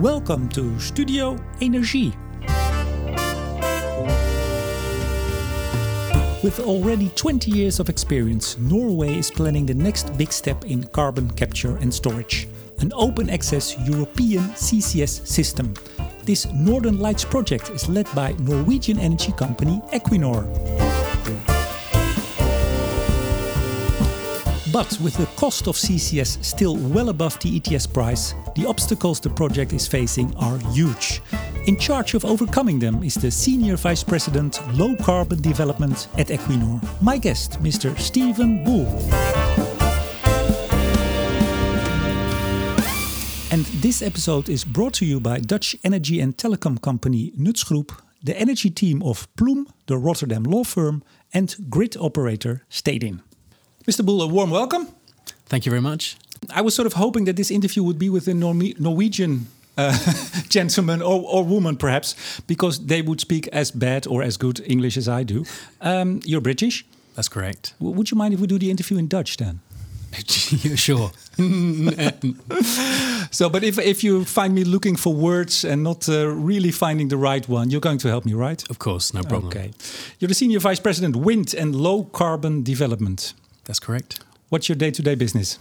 Welcome to Studio Energie. With already 20 years of experience, Norway is planning the next big step in carbon capture and storage an open access European CCS system. This Northern Lights project is led by Norwegian energy company Equinor. But with the cost of CCS still well above the ETS price, the obstacles the project is facing are huge. In charge of overcoming them is the Senior Vice President Low Carbon Development at Equinor, my guest, Mr. Steven Bull. And this episode is brought to you by Dutch energy and telecom company Nutsgroep, the energy team of Ploum, the Rotterdam law firm, and grid operator Stedin. Mr. Bull, a warm welcome. Thank you very much. I was sort of hoping that this interview would be with a Norwegian uh, gentleman or, or, woman, perhaps, because they would speak as bad or as good English as I do. Um, you're British. That's correct. W would you mind if we do the interview in Dutch then? sure. so, but if if you find me looking for words and not uh, really finding the right one, you're going to help me, right? Of course, no problem. Okay. You're the senior vice president, wind and low carbon development. That's correct. What's your day to day business?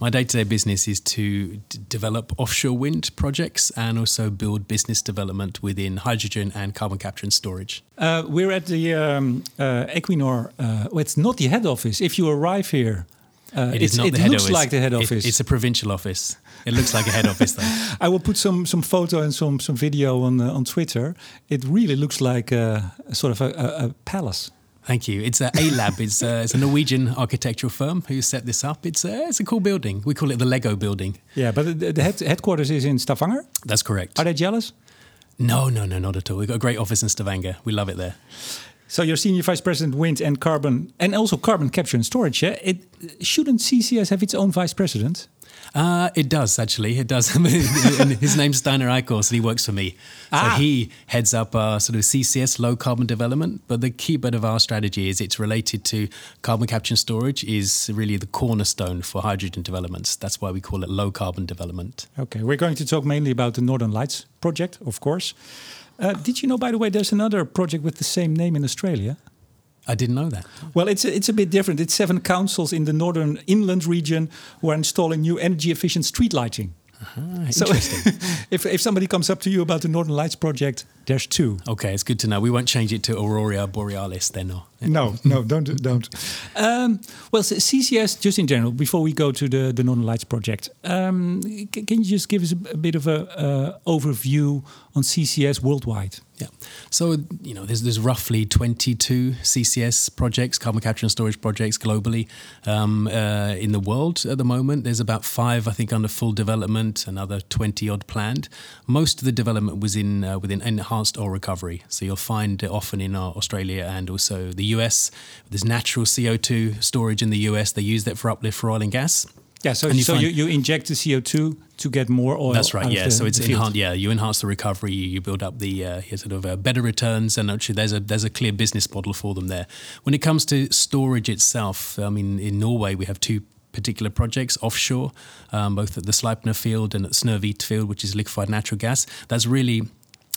My day to day business is to develop offshore wind projects and also build business development within hydrogen and carbon capture and storage. Uh, we're at the um, uh, Equinor, uh, well, it's not the head office. If you arrive here, uh, it is not it the head looks office. like the head office. It, it's a provincial office. It looks like a head office, though. I will put some some photo and some some video on uh, on Twitter. It really looks like a, a sort of a, a, a palace. Thank you. It's a A-Lab. it's, uh, it's a Norwegian architectural firm who set this up. It's a, it's a cool building. We call it the Lego building. Yeah, but the, the head, headquarters is in Stavanger? That's correct. Are they jealous? No, no, no, not at all. We've got a great office in Stavanger. We love it there. So you're senior vice president wind and carbon and also carbon capture and storage. Yeah? It shouldn't CCS have its own vice president? Uh, it does actually. It does. His name's Steinar Eikås, and he works for me. Ah. So he heads up our sort of CCS, low carbon development. But the key bit of our strategy is it's related to carbon capture and storage. Is really the cornerstone for hydrogen developments. That's why we call it low carbon development. Okay, we're going to talk mainly about the Northern Lights project, of course. Uh, did you know, by the way, there's another project with the same name in Australia? I didn't know that. Well, it's a, it's a bit different. It's seven councils in the northern inland region who are installing new energy efficient street lighting. Uh-huh, so if, if somebody comes up to you about the Northern Lights project, there's two. Okay, it's good to know. We won't change it to Aurora Borealis then, no? No, no, don't, don't. Um, well, CCS, just in general, before we go to the, the Northern Lights project, um, can you just give us a, a bit of an uh, overview on CCS worldwide? Yeah. So, you know, there's, there's roughly 22 CCS projects, carbon capture and storage projects globally um, uh, in the world at the moment. There's about five, I think, under full development, another 20 odd planned. Most of the development was in uh, within enhanced oil recovery. So you'll find it often in Australia and also the US. There's natural CO2 storage in the US. They use that for uplift for oil and gas. Yeah, so, you, so you, you inject the CO2 to get more oil. That's right. Yeah, the, so it's enhanced. Yeah, you enhance the recovery. You, you build up the uh, sort of uh, better returns, and actually there's a there's a clear business model for them there. When it comes to storage itself, I mean, in Norway we have two particular projects offshore, um, both at the Sleipner field and at Snøhvit field, which is liquefied natural gas. That's really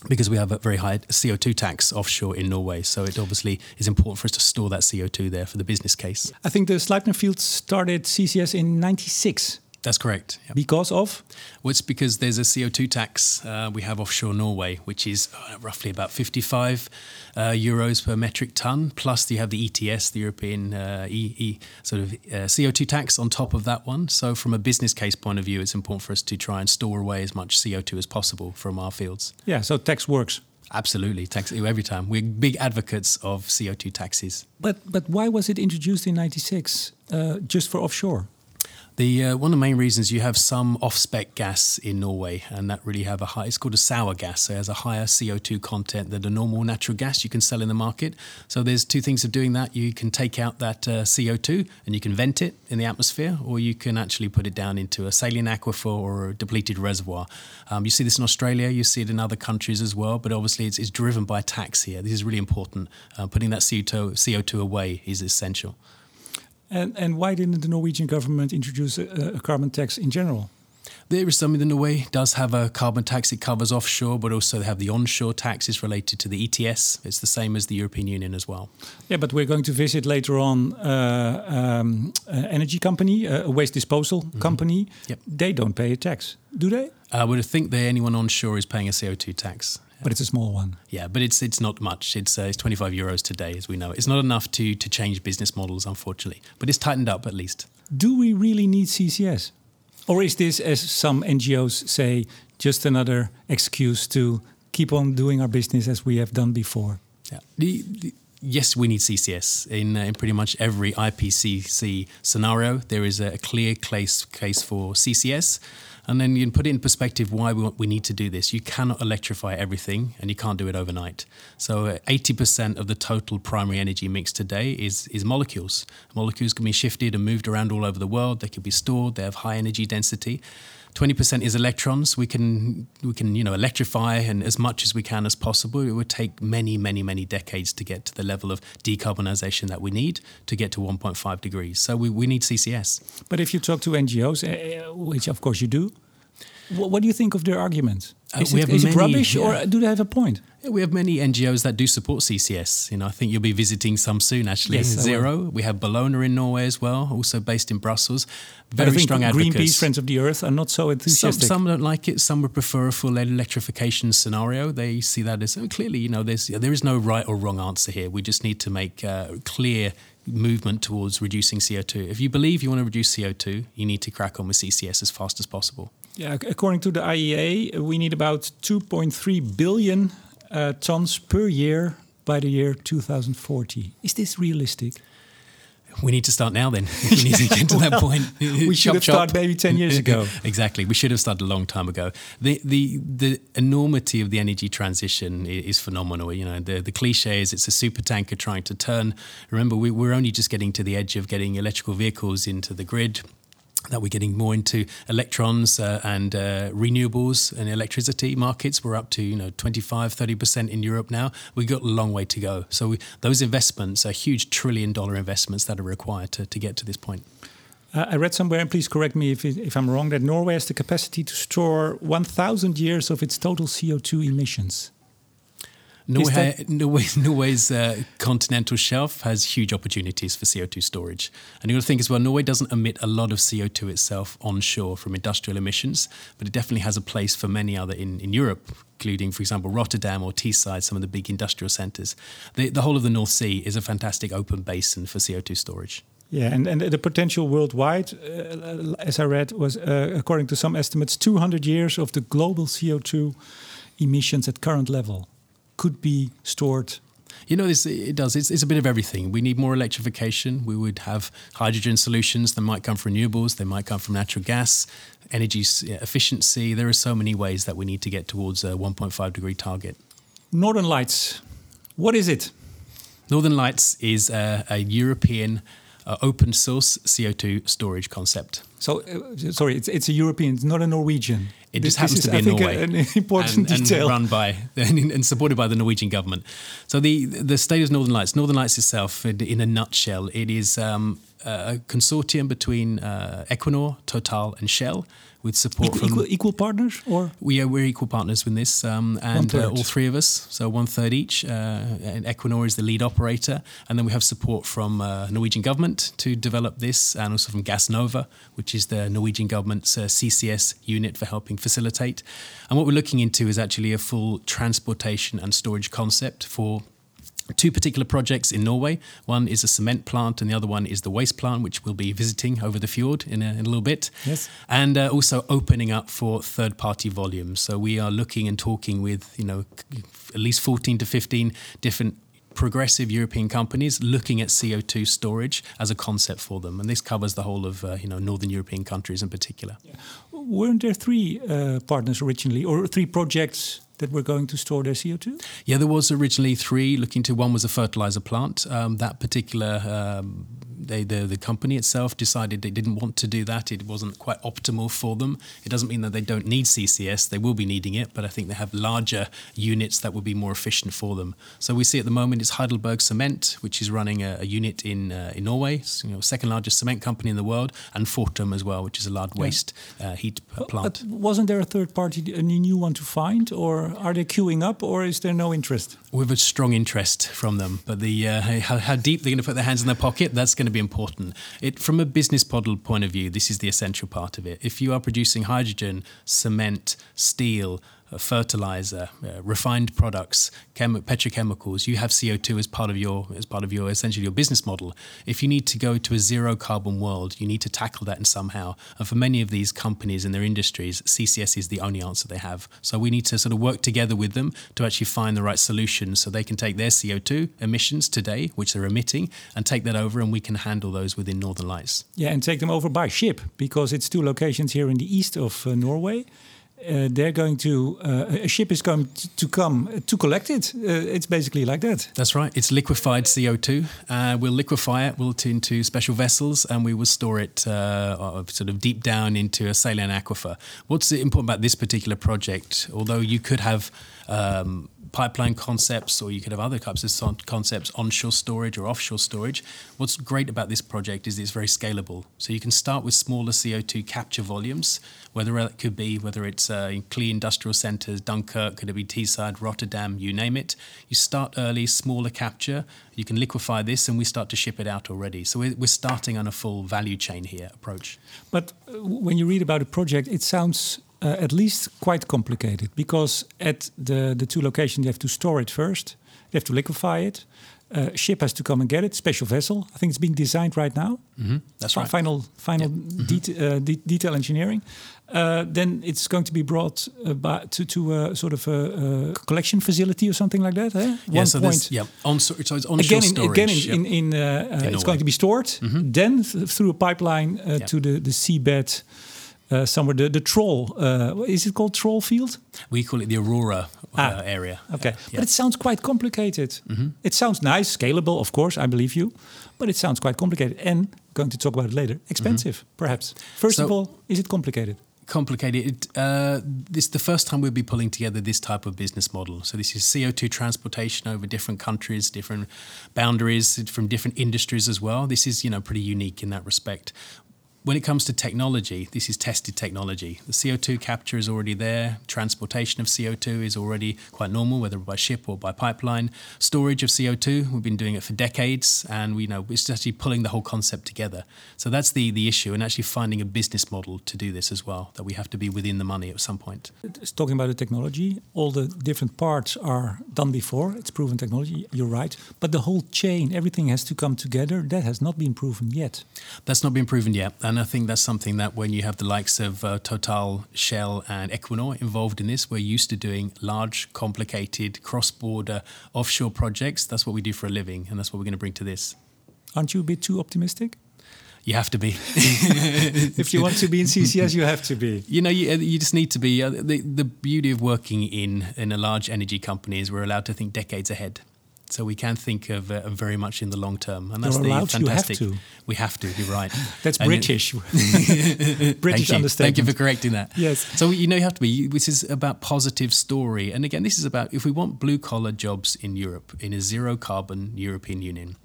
because we have a very high CO2 tax offshore in Norway. So it obviously is important for us to store that CO2 there for the business case. I think the Sleipner field started CCS in 96. That's correct. Yep. Because of? Well, it's because there's a CO2 tax uh, we have offshore Norway, which is uh, roughly about 55 uh, euros per metric ton. Plus, you have the ETS, the European uh, e, e, sort of uh, CO2 tax on top of that one. So, from a business case point of view, it's important for us to try and store away as much CO2 as possible from our fields. Yeah, so tax works. Absolutely, tax every time. We're big advocates of CO2 taxes. But but why was it introduced in '96 uh, just for offshore? The uh, one of the main reasons you have some off-spec gas in Norway, and that really have a high. It's called a sour gas, so it has a higher CO2 content than a normal natural gas you can sell in the market. So there's two things of doing that. You can take out that uh, CO2 and you can vent it in the atmosphere, or you can actually put it down into a saline aquifer or a depleted reservoir. Um, you see this in Australia, you see it in other countries as well, but obviously it's, it's driven by tax here. This is really important. Uh, putting that CO2, CO2 away is essential. And, and why didn't the Norwegian government introduce a, a carbon tax in general? There is something that Norway does have a carbon tax. It covers offshore, but also they have the onshore taxes related to the ETS. It's the same as the European Union as well. Yeah, but we're going to visit later on uh, um, an energy company, a waste disposal mm -hmm. company. Yep. They don't pay a tax, do they? I would think that anyone onshore is paying a CO2 tax. But it's a small one. Yeah, but it's it's not much. It's uh, it's 25 euros today, as we know. It's not enough to to change business models, unfortunately. But it's tightened up at least. Do we really need CCS? Or is this, as some NGOs say, just another excuse to keep on doing our business as we have done before? Yeah. The, the, yes, we need CCS in, uh, in pretty much every IPCC scenario. There is a, clear case case for CCS. And then you can put it in perspective why we, we need to do this. You cannot electrify everything and you can't do it overnight. So, uh, 80% of the total primary energy mix today is, is molecules. Molecules can be shifted and moved around all over the world. They can be stored, they have high energy density. 20% is electrons. We can we can you know electrify and as much as we can as possible. It would take many many many decades to get to the level of decarbonization that we need to get to 1.5 degrees. So we, we need CCS. But if you talk to NGOs, uh, which of course you do, what do you think of their arguments? Uh, is, it, is many, it rubbish yeah. or do they have a point? Yeah, we have many NGOs that do support CCS. You know, I think you'll be visiting some soon. Actually, yes, Zero. We have Bellona in Norway as well, also based in Brussels. Very strong advocates. Greenpeace, Friends of the Earth, are not so enthusiastic. Some, some, don't like it. Some would prefer a full electrification scenario. They see that as clearly. You know, there's there is no right or wrong answer here. We just need to make uh, clear movement towards reducing CO2. If you believe you want to reduce CO2, you need to crack on with CCS as fast as possible. Yeah, according to the IEA, we need about 2.3 billion uh, tons per year by the year 2040. Is this realistic? We need to start now then. we need to get to well, that point. we should have started maybe 10 years ago. exactly. We should have started a long time ago. The, the, the enormity of the energy transition is phenomenal. You know, the, the cliche is it's a super tanker trying to turn. Remember, we, we're only just getting to the edge of getting electrical vehicles into the grid that we're getting more into electrons uh, and uh, renewables and electricity markets. We're up to you know 25, 30 percent in Europe now. We've got a long way to go. So we, those investments are huge trillion dollar investments that are required to, to get to this point. Uh, I read somewhere, and please correct me if, if I'm wrong, that Norway has the capacity to store 1,000 years of its total CO2 emissions. Norway, Norway, Norway's uh, continental shelf has huge opportunities for CO2 storage. And you got to think as well, Norway doesn't emit a lot of CO2 itself onshore from industrial emissions, but it definitely has a place for many other in, in Europe, including, for example, Rotterdam or Teesside, some of the big industrial centres. The, the whole of the North Sea is a fantastic open basin for CO2 storage. Yeah, and, and the potential worldwide, uh, as I read, was uh, according to some estimates, 200 years of the global CO2 emissions at current level could be stored you know, this, it does. It's, it's, a bit of everything. We need more electrification. We would have hydrogen solutions that might come from renewables, they might come from natural gas, energy efficiency. There are so many ways that we need to get towards a 1.5 degree target. Northern Lights, what is it? Northern Lights is a, a European uh, open source CO2 storage concept. So, uh, sorry, it's, it's a European, it's not a Norwegian. It just happens to be in Norway, an important and, detail, and run by and supported by the Norwegian government. So the the state of Northern Lights, Northern Lights itself, in a nutshell, it is um, a consortium between uh, Equinor, Total, and Shell with support equal, from equal, equal, partners or? We are we're equal partners with this um, and uh, all three of us so one third each uh, and Equinor is the lead operator and then we have support from uh, Norwegian government to develop this and also from Gassnova which is the Norwegian government's uh, CCS unit for helping facilitate. And what we're looking into is actually a full transportation and storage concept for two particular projects in Norway. One is a cement plant, and the other one is the waste plant, which we'll be visiting over the fjord in a, in a little bit. Yes. And uh, also opening up for third party volumes. So we are looking and talking with, you know, at least 14 to 15 different progressive European companies looking at CO2 storage as a concept for them, and this covers the whole of uh, you know northern European countries in particular. Yeah. Weren't there three uh, partners originally, or three projects that were going to store their CO2? Yeah, there was originally three looking to one was a fertilizer plant. Um, that particular um, they, the the company itself decided they didn't want to do that. It wasn't quite optimal for them. It doesn't mean that they don't need CCS. They will be needing it, but I think they have larger units that would be more efficient for them. So we see at the moment it's Heidelberg Cement, which is running a, a unit in uh, in Norway, you know, second largest cement company in the world, and Fortum as well, which is a large yeah. waste uh, heat plant. But wasn't there a third party, a new one to find, or are they queuing up, or is there no interest? We have a strong interest from them, but the uh, how, how deep they're going to put their hands in their pocket, that's going to be important. It, from a business model point of view, this is the essential part of it. If you are producing hydrogen, cement, steel, fertilizer, uh, refined products, chem- petrochemicals, you have CO2 as part of your as part of your essentially your business model. If you need to go to a zero carbon world, you need to tackle that in somehow. And for many of these companies and their industries, CCS is the only answer they have. So we need to sort of work together with them to actually find the right solutions so they can take their CO2 emissions today, which they're emitting, and take that over, and we can handle those within Northern Lights. Yeah, and take them over by ship because it's two locations here in the east of uh, Norway uh, they're going to uh, a ship is going to come to collect it. Uh, it's basically like that. That's right. It's liquefied CO2. Uh, we'll liquefy it. We'll into special vessels, and we will store it uh, sort of deep down into a saline aquifer. What's important about this particular project? Although you could have um, pipeline concepts, or you could have other types of concepts, onshore storage or offshore storage. What's great about this project is it's very scalable. So you can start with smaller CO2 capture volumes, whether it could be whether it's uh, in key industrial centres, Dunkirk, could it be Teesside, Rotterdam, you name it. You start early, smaller capture. You can liquefy this, and we start to ship it out already. So we're, we're starting on a full value chain here approach. But uh, when you read about a project, it sounds uh, at least quite complicated because at the, the two locations you have to store it first, you have to liquefy it. Uh, ship has to come and get it. Special vessel. I think it's being designed right now. Mm-hmm. That's right. Final, final mm-hmm. uh, de- detail engineering. Uh, then it's going to be brought uh, to to a sort of a, collection facility or something like that. Eh? Yeah. One so point. Yeah. On, so it's onshore again, in, storage. Again, in, yep. in, in, uh, it's going to be stored. Mm-hmm. Then th- through a pipeline yep. to the the seabed uh, somewhere the the troll uh, is it called troll field we call it the aurora uh, ah, area okay yeah. but it sounds quite complicated mm -hmm. it sounds nice scalable of course i believe you but it sounds quite complicated and going to talk about it later expensive mm -hmm. perhaps first so, of all is it complicated complicated. Uh, this is the first time we'll be pulling together this type of business model. So this is CO2 transportation over different countries, different boundaries from different industries as well. This is you know pretty unique in that respect when it comes to technology, this is tested technology. The CO2 capture is already there. Transportation of CO2 is already quite normal, whether by ship or by pipeline. Storage of CO2, we've been doing it for decades, and we know it's actually pulling the whole concept together. So that's the, the issue, and actually finding a business model to do this as well, that we have to be within the money at some point. It's talking about the technology, all the different parts are done before. It's proven technology, you're right. But the whole chain, everything has to come together. That has not been proven yet. That's not been proven yet. And and I think that's something that when you have the likes of uh, Total, Shell, and Equinor involved in this, we're used to doing large, complicated, cross border offshore projects. That's what we do for a living, and that's what we're going to bring to this. Aren't you a bit too optimistic? You have to be. if you want to be in CCS, you have to be. You know, you, you just need to be. Uh, the, the beauty of working in, in a large energy company is we're allowed to think decades ahead. So we can think of uh, very much in the long term, and that's You're the fantastic. You have to. We have to. You're right. that's and British. British Thank understanding. Thank you for correcting that. Yes. So you know you have to be. This is about positive story, and again, this is about if we want blue collar jobs in Europe in a zero carbon European Union.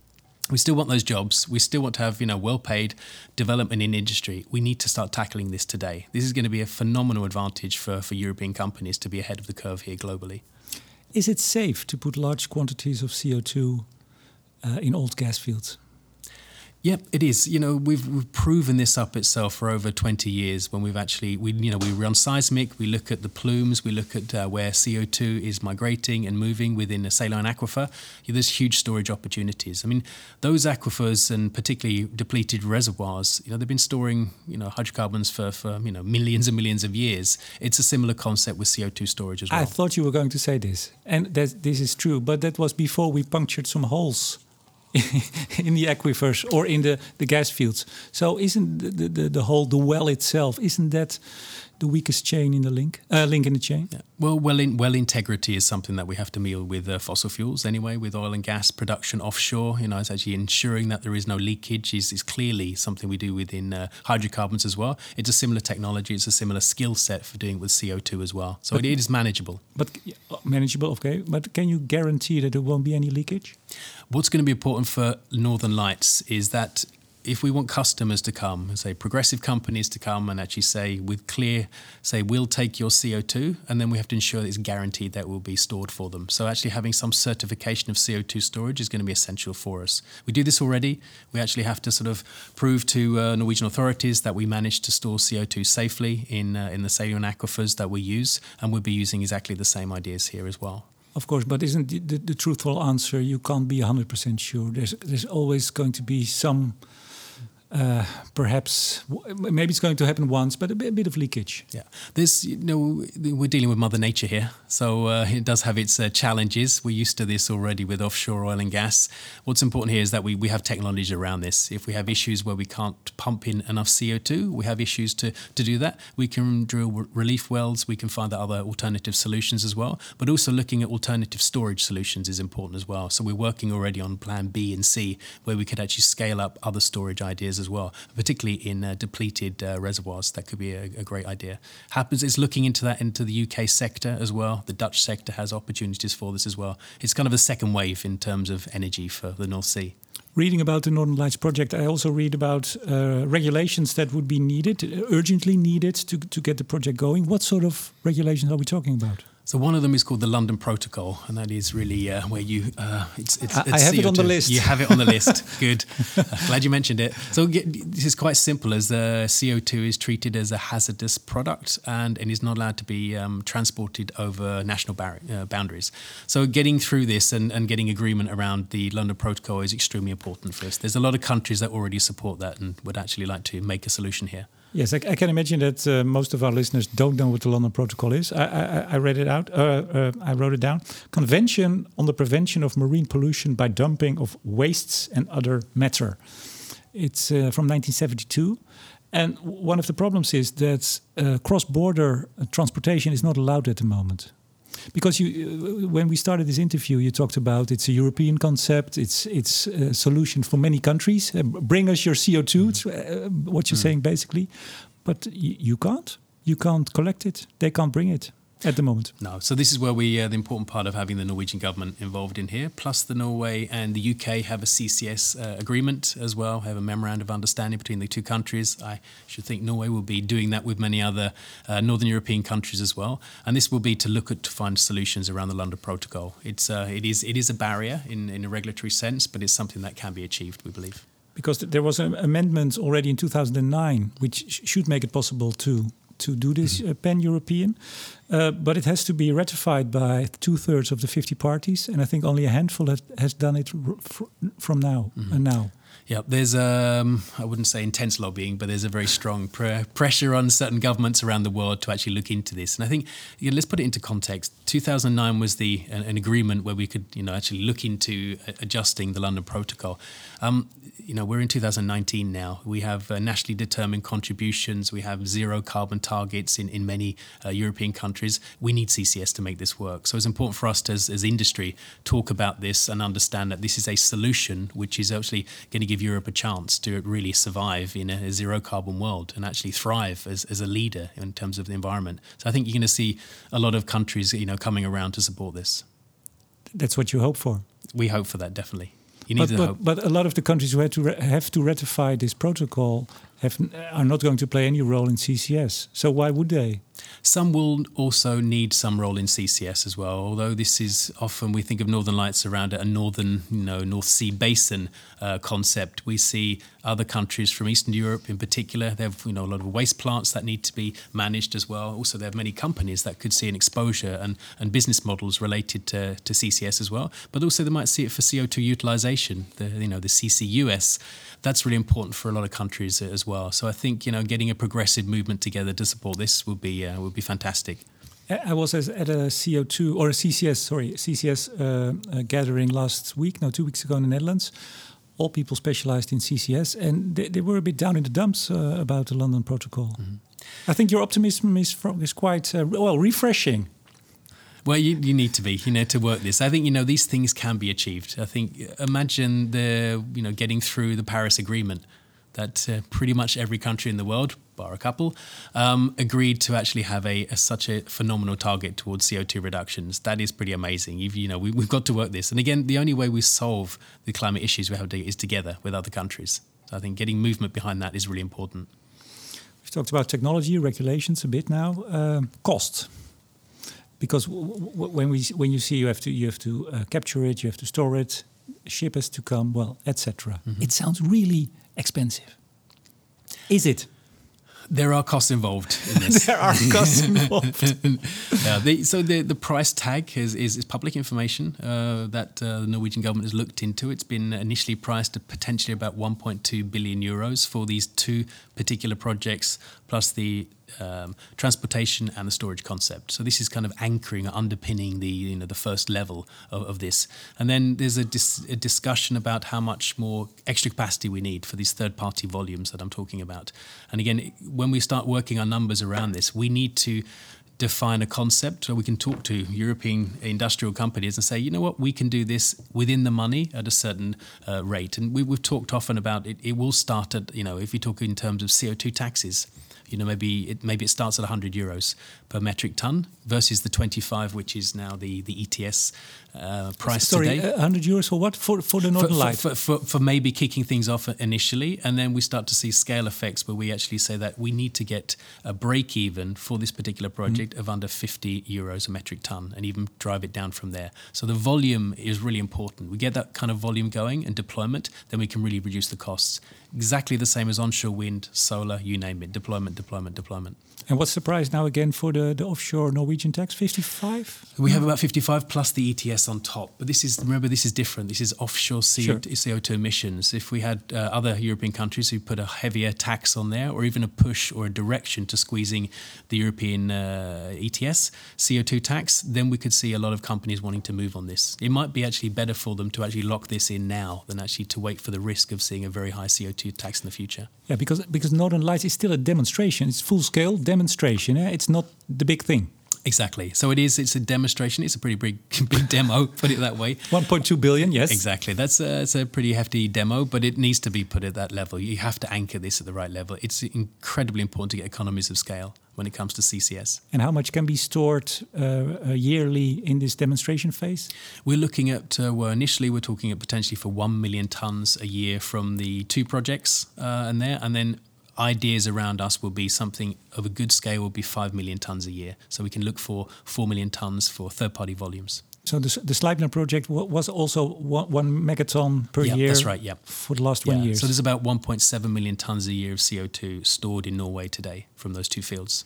We still want those jobs. We still want to have, you know, well-paid development in industry. We need to start tackling this today. This is going to be a phenomenal advantage for, for European companies to be ahead of the curve here globally. Is it safe to put large quantities of CO2 uh, in old gas fields? Yep, it is. You know, we've, we've proven this up itself for over 20 years when we've actually, we, you know, we run seismic, we look at the plumes, we look at uh, where CO2 is migrating and moving within a saline aquifer. There's huge storage opportunities. I mean, those aquifers and particularly depleted reservoirs, you know, they've been storing, you know, hydrocarbons for, for you know, millions and millions of years. It's a similar concept with CO2 storage as well. I thought you were going to say this, and that this is true, but that was before we punctured some holes in the aquifers or in the, the gas fields. So isn't the, the, the whole the well itself isn't that the weakest chain in the link, uh, link in the chain? Yeah. Well, well, in, well, integrity is something that we have to deal with uh, fossil fuels anyway, with oil and gas production offshore. You know, it's actually ensuring that there is no leakage is, is clearly something we do within uh, hydrocarbons as well. It's a similar technology, it's a similar skill set for doing it with CO2 as well. So it, it is manageable. But manageable, okay. But can you guarantee that there won't be any leakage? What's going to be important for Northern Lights is that if we want customers to come, say progressive companies to come and actually say with clear, say we'll take your CO2, and then we have to ensure that it's guaranteed that will be stored for them. So actually having some certification of CO2 storage is going to be essential for us. We do this already. We actually have to sort of prove to uh, Norwegian authorities that we managed to store CO2 safely in uh, in the saline aquifers that we use, and we'll be using exactly the same ideas here as well. Of course, but isn't the, the, the truthful answer you can't be 100% sure? There's there's always going to be some uh, perhaps maybe it's going to happen once, but a bit, a bit, of leakage. Yeah, there's you know we're dealing with Mother Nature here, so uh, it does have its uh, challenges. We're used to this already with offshore oil and gas. What's important here is that we, we have technology around this. If we have issues where we can't pump in enough CO2, we have issues to to do that. We can drill relief wells. We can find other alternative solutions as well. But also looking at alternative storage solutions is important as well. So we're working already on Plan B and C, where we could actually scale up other storage ideas as well, particularly in uh, depleted uh, reservoirs. That could be a, a, great idea. Happens is looking into that into the UK sector as well. The Dutch sector has opportunities for this as well. It's kind of a second wave in terms of energy for the North Sea reading about the Northern Lights project, I also read about uh, regulations that would be needed, urgently needed to, to get the project going. What sort of regulations are we talking about? So one of them is called the London Protocol, and that is really uh, where you. Uh, it's, it's, it's I have CO2. it on the list. You have it on the list. Good. Uh, glad you mentioned it. So this is quite simple. As the CO two is treated as a hazardous product and, and is not allowed to be um, transported over national bar- uh, boundaries. So getting through this and, and getting agreement around the London Protocol is extremely important for us. There's a lot of countries that already support that and would actually like to make a solution here. Yes, I, I, can imagine that uh, most of our listeners don't know what the London Protocol is. I, I, I read it out. Uh, uh, I wrote it down. Convention on the Prevention of Marine Pollution by Dumping of Wastes and Other Matter. It's uh, from 1972. And one of the problems is that uh, cross-border transportation is not allowed at the moment because you, uh, when we started this interview, you talked about it's a European concept. It's it's a solution for many countries. Uh, bring us your CO two. Mm. Uh, what you're mm. saying basically, but you can't. You can't collect it. They can't bring it at the moment. No. So this is where we uh, the important part of having the Norwegian government involved in here. Plus, the Norway and the UK have a CCS uh, agreement as well. Have a memorandum of understanding between the two countries. I should think Norway will be doing that with many other uh, Northern European countries as well. And this will be to look at to find solutions around the London Protocol. It's uh, it is it is a barrier in in a regulatory sense, but it's something that can be achieved. We believe because there was an amendment already in 2009 which should make it possible to to do this mm-hmm. uh, pan European. Uh, but it has to be ratified by two thirds of the 50 parties. And I think only a handful has, has done it from now mm-hmm. and now. Yeah, there's um, I wouldn't say intense lobbying, but there's a very strong pr- pressure on certain governments around the world to actually look into this. And I think you know, let's put it into context. 2009 was the an, an, agreement where we could you know actually look into adjusting the London Protocol. Um, you know, we're in 2019 now. We have uh, nationally determined contributions. We have zero carbon targets in, in many uh, European countries. We need CCS to make this work. So it's important for us to, as, as industry, talk about this and understand that this is a solution which is actually going to give Europe a chance to really survive in a, zero carbon world and actually thrive as, as a leader in terms of the environment. So I think you're going to see a lot of countries, you know, coming around to support this. That's what you hope for. We hope for that, definitely. You need but, but, hope. but a lot of the countries who had to have to ratify this protocol have, are not going to play any role in CCS. So why would they? Some will also need some role in CCS as well, although this is often we think of Northern Lights around a northern, you know, North Sea basin uh, concept. We see other countries from Eastern Europe in particular, they have you know a lot of waste plants that need to be managed as well. Also, they have many companies that could see an exposure and, and business models related to, to CCS as well. But also they might see it for CO2 utilization, the you know the CCUS that's really important for a lot of countries as well. So I think you know getting a progressive movement together to support this would be uh, would be fantastic. I was at a CO2 or a CCS, sorry, CCS uh, uh, gathering last week, no, two weeks ago in the Netherlands. All people specialized in CCS, and they, they were a bit down in the dumps uh, about the London Protocol. Mm -hmm. I think your optimism is from, is quite uh, well refreshing. Well, you, you need to be, you know, to work this. I think you know these things can be achieved. I think imagine the you know getting through the Paris Agreement that uh, pretty much every country in the world, bar a couple, um, agreed to actually have a, a, such a phenomenal target towards CO2 reductions. That is pretty amazing. You've, you know, we, have got to work this. And again, the only way we solve the climate issues we have to, is together with other countries. So I think getting movement behind that is really important. We've talked about technology, regulations a bit now. Um, cost because when we when you see you have to you have to uh, capture it, you have to store it, ship has to come, well, etc. Mm -hmm. It sounds really expensive. Is it? There are costs involved in this. there are costs involved. yeah, the, so the, the price tag is, is, is public information uh, that uh, the Norwegian government has looked into. It's been initially priced at potentially about 1.2 billion euros for these two particular projects, plus the um, transportation and the storage concept. So this is kind of anchoring, underpinning the you know the first level of, of this. And then there's a, dis- a, discussion about how much more extra capacity we need for these third-party volumes that I'm talking about. And again, when we start working our numbers around this, we need to define a concept so we can talk to European industrial companies and say, you know what, we can do this within the money at a certain uh, rate. And we, have talked often about it, it will start at, you know, if you talk in terms of CO2 taxes, you know, maybe it maybe it starts at 100 euros per metric ton versus the 25, which is now the the ETS uh, price Sorry, today. 100 euros for what? For for the Northern for, Light? For, for, for, maybe kicking things off initially, and then we start to see scale effects where we actually say that we need to get a break even for this particular project mm. of under 50 euros a metric ton, and even drive it down from there. So the volume is really important. We get that kind of volume going and deployment, then we can really reduce the costs. Exactly the same as onshore wind, solar, you name it, deployment deployment, deployment. And what's the price now again for the, the offshore Norwegian tax? 55? We have about 55 plus the ETS on top. But this is, remember, this is different. This is offshore CO2, sure. CO2 emissions. If we had uh, other European countries who put a heavier tax on there, or even a push or a direction to squeezing the European uh, ETS, CO2 tax, then we could see a lot of companies wanting to move on this. It might be actually better for them to actually lock this in now than actually to wait for the risk of seeing a very high CO2 tax in the future. Yeah, because, because Northern Lights is still a demonstration. It's full scale demonstration. It's not the big thing. Exactly. So it is. It's a demonstration. It's a pretty big, big demo. Put it that way. 1.2 billion. Yes. Exactly. That's a, it's a pretty hefty demo, but it needs to be put at that level. You have to anchor this at the right level. It's incredibly important to get economies of scale when it comes to CCS. And how much can be stored uh, uh, yearly in this demonstration phase? We're looking at, uh, well, initially we're talking at potentially for 1 million tons a year from the two projects uh, and there, and then ideas around us will be something of a good scale will be 5 million tons a year. So we can look for 4 million tons for third party volumes. So the, the Sleipner project was also one, one megaton per yeah, year. That's right. Yeah. For the last yeah. 20 years. So there's about 1.7 million tons a year of CO2 stored in Norway today from those two fields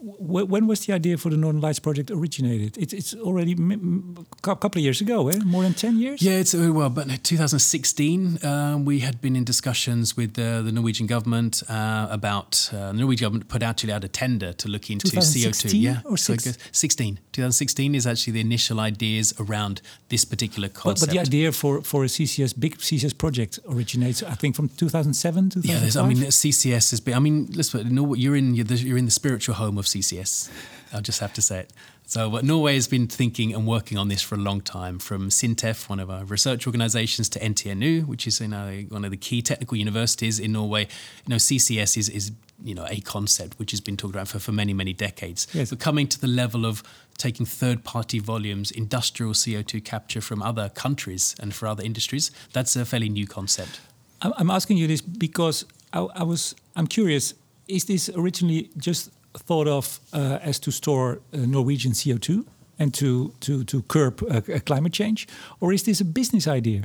when was the idea for the Northern Lights project originated? It, it's already a couple of years ago, eh? more than 10 years? Yeah, it's uh, well, but 2016, um, we had been in discussions with uh, the Norwegian government uh, about uh, the Norwegian government put actually out a tender to look into CO2. Yeah, or so 16. 2016 is actually the initial ideas around this particular concept. But, but the idea for, for a CCS, big CCS project originates, I think, from 2007, 2005? Yeah, I mean, CCS has been, I mean, let's put, you're in, you're in the spiritual home of CCS. I'll just have to say it. So, but Norway has been thinking and working on this for a long time, from SINTEF, one of our research organisations, to NTNU, which is you know, one of the key technical universities in Norway. You know, CCS is, is you know a concept which has been talked about for, for many many decades. Yes. But coming to the level of taking third party volumes, industrial CO two capture from other countries and for other industries, that's a fairly new concept. I'm asking you this because I, I was I'm curious. Is this originally just thought of uh, as to store uh, Norwegian CO2 and to, to, to curb uh, climate change? Or is this a business idea?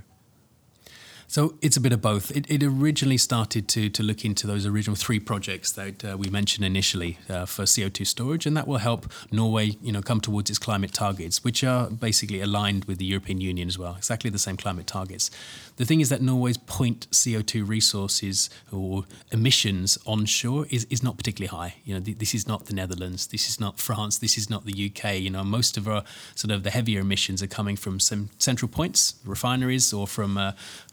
So it's a bit of both. It, it, originally started to, to look into those original three projects that uh, we mentioned initially uh, for CO2 storage, and that will help Norway, you know, come towards its climate targets, which are basically aligned with the European Union as well, exactly the same climate targets. The thing is that Norway's point CO2 resources or emissions onshore is, is not particularly high. You know, th- this is not the Netherlands, this is not France, this is not the UK. You know, most of our sort of the heavier emissions are coming from some central points, refineries, or from uh,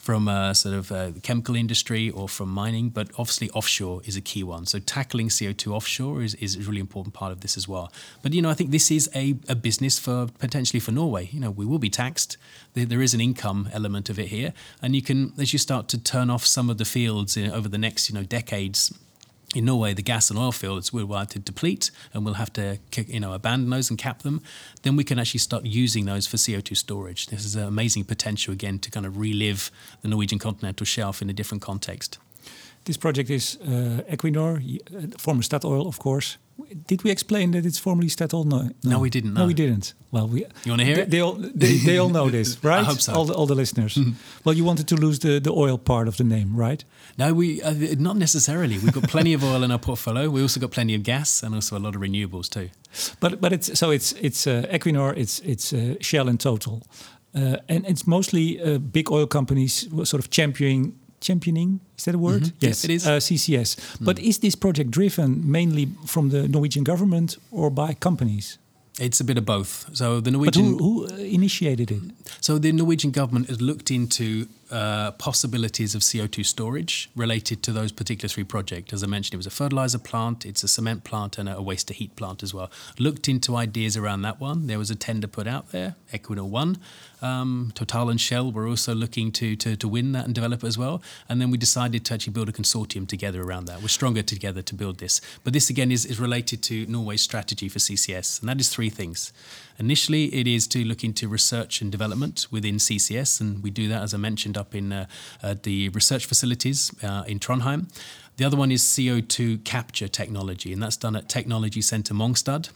from uh, sort of uh, the chemical industry or from mining, but obviously offshore is a key one. So tackling CO2 offshore is, is a really important part of this as well. But, you know, I think this is a, a business for potentially for Norway. You know, we will be taxed. There, there is an income element of it here. And you can, as you start to turn off some of the fields in, over the next, you know, decades, in Norway, the gas and oil fields will have to deplete, and we'll have to you know abandon those and cap them. Then we can actually start using those for CO2 storage. This is an amazing potential again to kind of relive the Norwegian continental shelf in a different context. This project is uh, Equinor, uh, former Statoil, of course. Did we explain that it's formerly Statoil? No, no, no we didn't. No. no. we didn't. Well, we. You want to hear they, it? They all, they, they all know this, right? I hope so. All the, all the listeners. Mm. Well, you wanted to lose the, the oil part of the name, right? No, we uh, not necessarily. We've got plenty of oil in our portfolio. We also got plenty of gas and also a lot of renewables too. But but it's so it's it's uh, Equinor, it's it's uh, Shell and Total, uh, and it's mostly uh, big oil companies sort of championing championing is that a word? Mm -hmm. Yes, it is. Uh, CCS. Mm. But is this project driven mainly from the Norwegian government or by companies? It's a bit of both. So the Norwegian. But who, who initiated it? So the Norwegian government has looked into uh, possibilities of CO2 storage related to those particular three projects. As I mentioned, it was a fertilizer plant, it's a cement plant, and a waste to heat plant as well. Looked into ideas around that one. There was a tender put out there. Equinor won. Um, Total and Shell were also looking to, to, to win that and develop it as well. And then we decided to actually build a consortium together around that. We're stronger together to build this. But this again is, is related to Norway's strategy for CCS, and that is three things. Initially, it is to look into research and development within CCS, and we do that, as I mentioned, up in uh, the research facilities uh, in Trondheim. The other one is CO2 capture technology, and that's done at Technology Centre Mongstad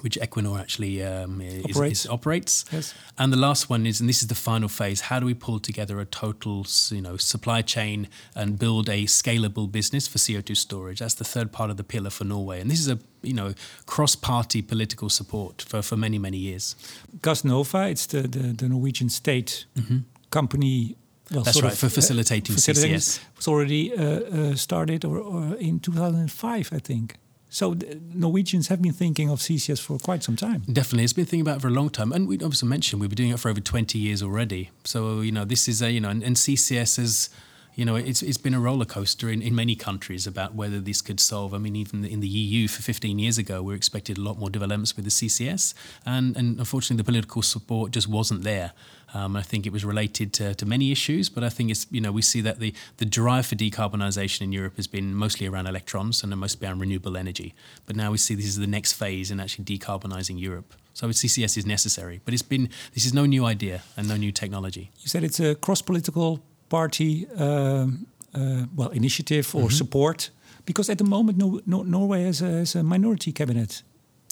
which Equinor actually um, is, operates. Is, operates. Yes. And the last one is, and this is the final phase: how do we pull together a total, you know, supply chain and build a scalable business for CO2 storage? That's the third part of the pillar for Norway, and this is a you know cross-party political support for, for many many years. Gassnova, it's the the, the Norwegian state mm-hmm. company. Well, That's right, of, for facilitating, uh, facilitating CCS. was already uh, uh, started or, or in 2005, I think. So Norwegians have been thinking of CCS for quite some time. Definitely, it's been thinking about it for a long time, and we obviously mentioned we've been doing it for over twenty years already. So you know, this is a you know, and, and CCS is you know, it's, it's been a roller coaster in, in many countries about whether this could solve. I mean, even in the EU for 15 years ago, we expected a lot more developments with the CCS, and, and unfortunately, the political support just wasn't there. Um, I think it was related to, to many issues, but I think it's you know we see that the, the drive for decarbonisation in Europe has been mostly around electrons and mostly around renewable energy. But now we see this is the next phase in actually decarbonising Europe. So CCS is necessary, but it's been this is no new idea and no new technology. You said it's a cross-political party, um, uh, well, initiative or mm -hmm. support, because at the moment no, no, Norway has a, has a minority cabinet.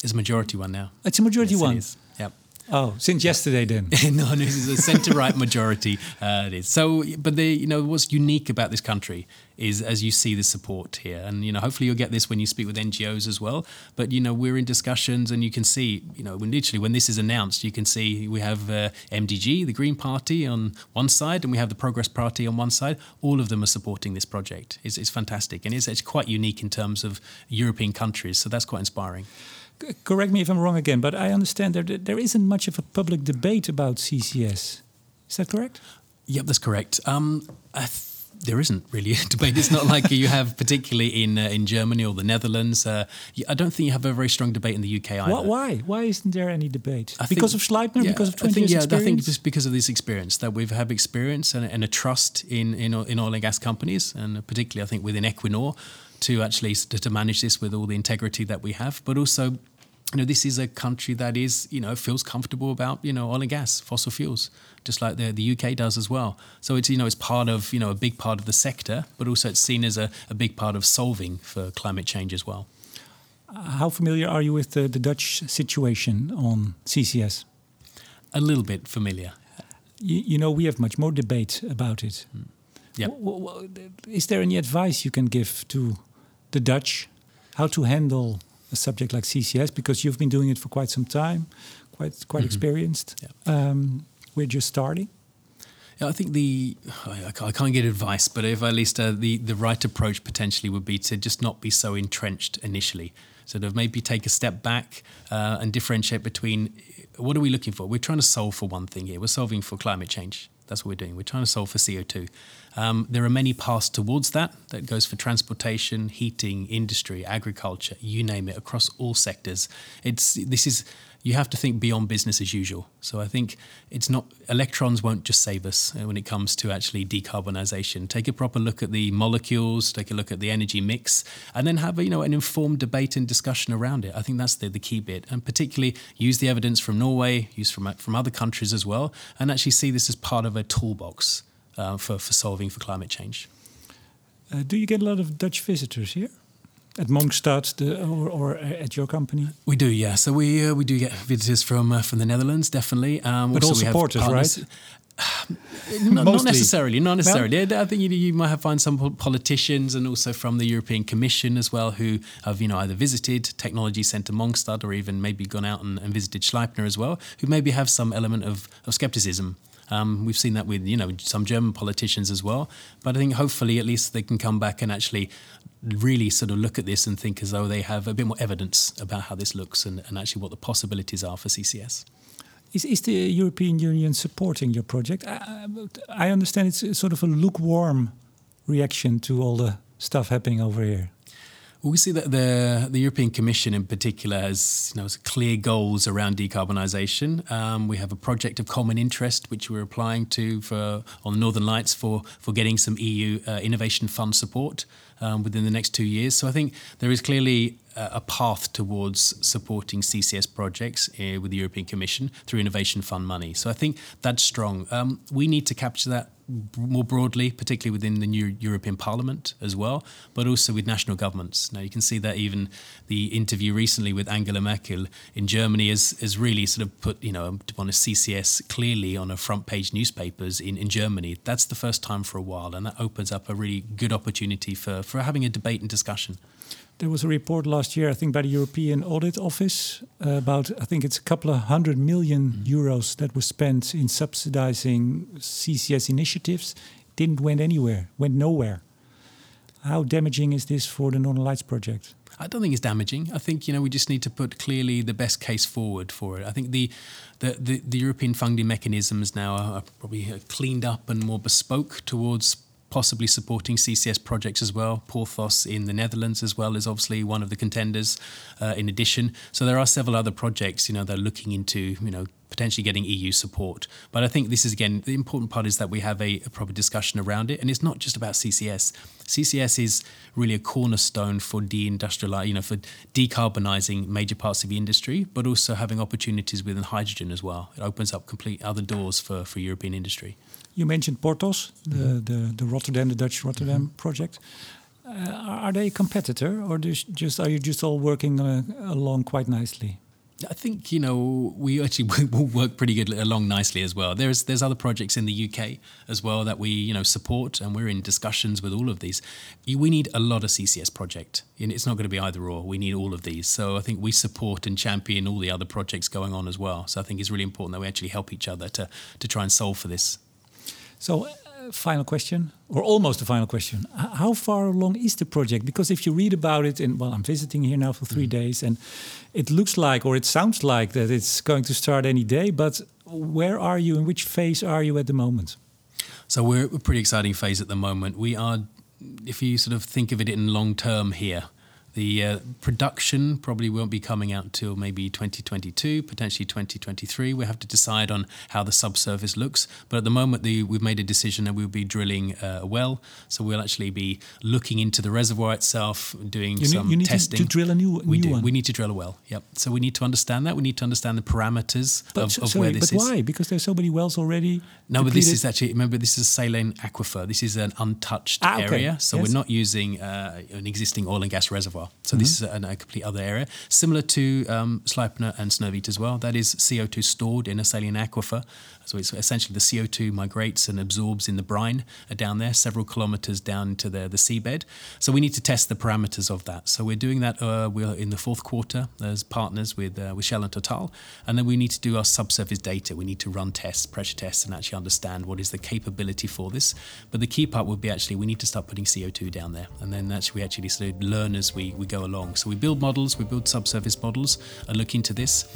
It's a majority one now. It's a majority yes, one. Oh, since yesterday then? no, no, is a centre-right majority. Uh, it is. So, but the you know what's unique about this country is as you see the support here, and you know hopefully you'll get this when you speak with NGOs as well. But you know we're in discussions, and you can see you know when literally when this is announced, you can see we have uh, MDG, the Green Party, on one side, and we have the Progress Party on one side. All of them are supporting this project. It's, it's fantastic, and it's, it's quite unique in terms of European countries. So that's quite inspiring correct me if I'm wrong again, but I understand that there isn't much of a public debate about CCS. Is that correct? Yep, that's correct. Um, there isn't really a debate. It's not like you have, particularly in uh, in Germany or the Netherlands. Uh, I don't think you have a very strong debate in the UK either. What, Why? Why isn't there any debate? I because think, of Sleipner? Yeah, because of 20 I think, years yeah, I think just because of this experience that we've had experience and, and a trust in, in in oil and gas companies, and particularly I think within Equinor to actually to manage this with all the integrity that we have, but also you know, this is a country that is, you know, feels comfortable about, you know, oil and gas, fossil fuels, just like the, the UK does as well. So it's, you know, it's part of, you know, a big part of the sector, but also it's seen as a, a big part of solving for climate change as well. How familiar are you with the, the Dutch situation on CCS? A little bit familiar. You, you know, we have much more debate about it. Mm. Yeah. Is there any advice you can give to the Dutch how to handle a subject like CCS because you've been doing it for quite some time, quite quite mm -hmm. experienced. Yeah. Um, we're just starting. Yeah, I think the I can't get advice, but if at least uh, the the right approach potentially would be to just not be so entrenched initially. Sort of maybe take a step back uh, and differentiate between what are we looking for. We're trying to solve for one thing here. We're solving for climate change That's what we're doing. We're trying to solve for CO2. Um, there are many paths towards that. That goes for transportation, heating, industry, agriculture, you name it, across all sectors. It's this is you have to think beyond business as usual. So I think it's not electrons won't just save us uh, when it comes to actually decarbonisation. Take a proper look at the molecules, take a look at the energy mix, and then have you know an informed debate and discussion around it. I think that's the, the key bit, and particularly use the evidence from Norway, use from from other countries as well, and actually see this as part of a toolbox uh, for for solving for climate change. Uh, do you get a lot of Dutch visitors here? At Mongstad the, or, or, at your company? We do, yeah. So we uh, we do get visitors from uh, from the Netherlands, definitely. Um, but all supporters, right? not, not, necessarily, not necessarily. Well, I think you, you might have find some politicians and also from the European Commission as well who have you know either visited Technology Centre Mongstad or even maybe gone out and, and visited Sleipner as well, who maybe have some element of, of scepticism um, we've seen that with you know some German politicians as well. But I think hopefully at least they can come back and actually really sort of look at this and think as though they have a bit more evidence about how this looks and, and actually what the possibilities are for CCS. Is, is the European Union supporting your project? I, I understand it's sort of a lukewarm reaction to all the stuff happening over here. Well, we see that the the European Commission in particular has you know clear goals around decarbonisation. Um, we have a project of common interest which we're applying to for on the Northern Lights for for getting some EU uh, innovation fund support um, within the next two years. So I think there is clearly a path towards supporting CCS projects uh, with the European Commission through Innovation Fund money. So I think that's strong. Um, we need to capture that more broadly, particularly within the new European Parliament as well, but also with national governments. Now, you can see that even the interview recently with Angela Merkel in Germany has, has really sort of put, you know, on a CCS clearly on a front page newspapers in, in Germany. That's the first time for a while, and that opens up a really good opportunity for, for having a debate and discussion. There was a report last year, I think, by the European Audit Office uh, about, I think it's a couple of hundred million mm. euros that was spent in subsidizing CCS initiatives. Didn't went anywhere, went nowhere. How damaging is this for the Northern Lights project? I don't think it's damaging. I think you know we just need to put clearly the best case forward for it. I think the the, the, the European funding mechanisms now are probably cleaned up and more bespoke towards possibly supporting CCS projects as well. Porthos in the Netherlands as well is obviously one of the contenders. Uh, in addition, so there are several other projects, you know, they're looking into, you know, potentially getting EU support. But I think this is again the important part is that we have a, a proper discussion around it, and it's not just about CCS. CCS is really a cornerstone for deindustrializing, you know, for decarbonising major parts of the industry, but also having opportunities within hydrogen as well. It opens up complete other doors for, for European industry. You mentioned Porthos, the, mm-hmm. the, the Rotterdam, the Dutch Rotterdam mm-hmm. project. Uh, are they a competitor, or just are you just all working uh, along quite nicely? I think you know we actually will work pretty good along nicely as well. There's there's other projects in the UK as well that we you know support, and we're in discussions with all of these. We need a lot of CCS project. It's not going to be either or. We need all of these. So I think we support and champion all the other projects going on as well. So I think it's really important that we actually help each other to to try and solve for this. So, final question, or almost a final question. How far along is the project? Because if you read about it, and well, I'm visiting here now for three mm. days, and it looks like, or it sounds like, that it's going to start any day. But where are you? In which phase are you at the moment? So we're a pretty exciting phase at the moment. We are, if you sort of think of it in long term here, the uh, production probably won't be coming out till maybe 2022, potentially 2023. We have to decide on how the subsurface looks. But at the moment, the, we've made a decision that we'll be drilling uh, a well. So we'll actually be looking into the reservoir itself, doing you some need, you need testing. To, to drill a new, we new do. One. We need to drill a well. Yep. So we need to understand that. We need to understand the parameters but, of, so, of sorry, where this but is. But why? Because there's so many wells already. No, but this is actually remember this is a saline aquifer. This is an untouched ah, okay. area, so yes. we're not using uh, an existing oil and gas reservoir. So mm-hmm. this is an, a complete other area, similar to um, Sleipner and Snøhvit as well. That is CO2 stored in a saline aquifer. So it's essentially the CO2 migrates and absorbs in the brine down there, several kilometers down to the, the seabed. So we need to test the parameters of that. So we're doing that. Uh, we're in the fourth quarter as partners with uh, with Shell and Total, and then we need to do our subsurface data. We need to run tests, pressure tests, and actually understand what is the capability for this. But the key part would be actually we need to start putting CO2 down there, and then actually we actually sort of learn as we, we go along. So we build models, we build subsurface models, and look into this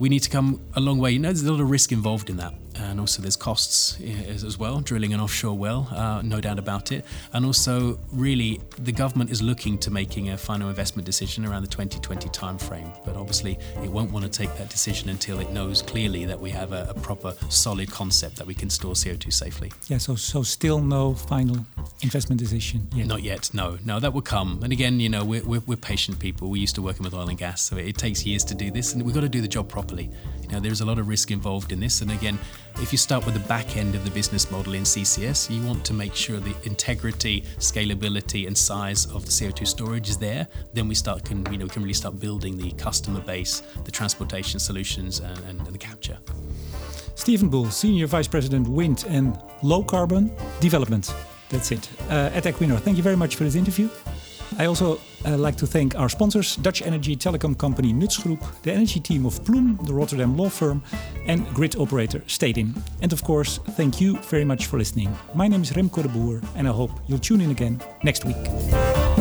we need to come a long way. You know, there's a lot of risk involved in that. and also there's costs as well, drilling an offshore well, uh, no doubt about it. And also, really, the government is looking to making a final investment decision around the 2020 timeframe. But obviously, it won't want to take that decision until it knows clearly that we have a, a proper, solid concept that we can store CO2 safely. Yeah, so so still no final investment decision yet. Not yet. No, no, that will come. And again, you know, we're, we're, we're patient people. We're used to working with oil and gas, so it takes years to do this, and we've got to do the job properly. You know, there's a lot of risk involved in this, and again, if you start with the back end of the business model in CCS, you want to make sure the integrity, scalability, and size of the CO2 storage is there. Then we start can you know can really start building the customer base, the transportation solutions, and, and, and the capture. Stephen Bull, Senior Vice President Wind and Low Carbon Development. That's it. Uh, at Equinor, thank you very much for this interview. I also uh, like to thank our sponsors Dutch energy telecom company Nutsgroep, the energy team of Ploum, the Rotterdam law firm, and grid operator Stedin. And of course, thank you very much for listening. My name is Remco de Boer, and I hope you'll tune in again next week.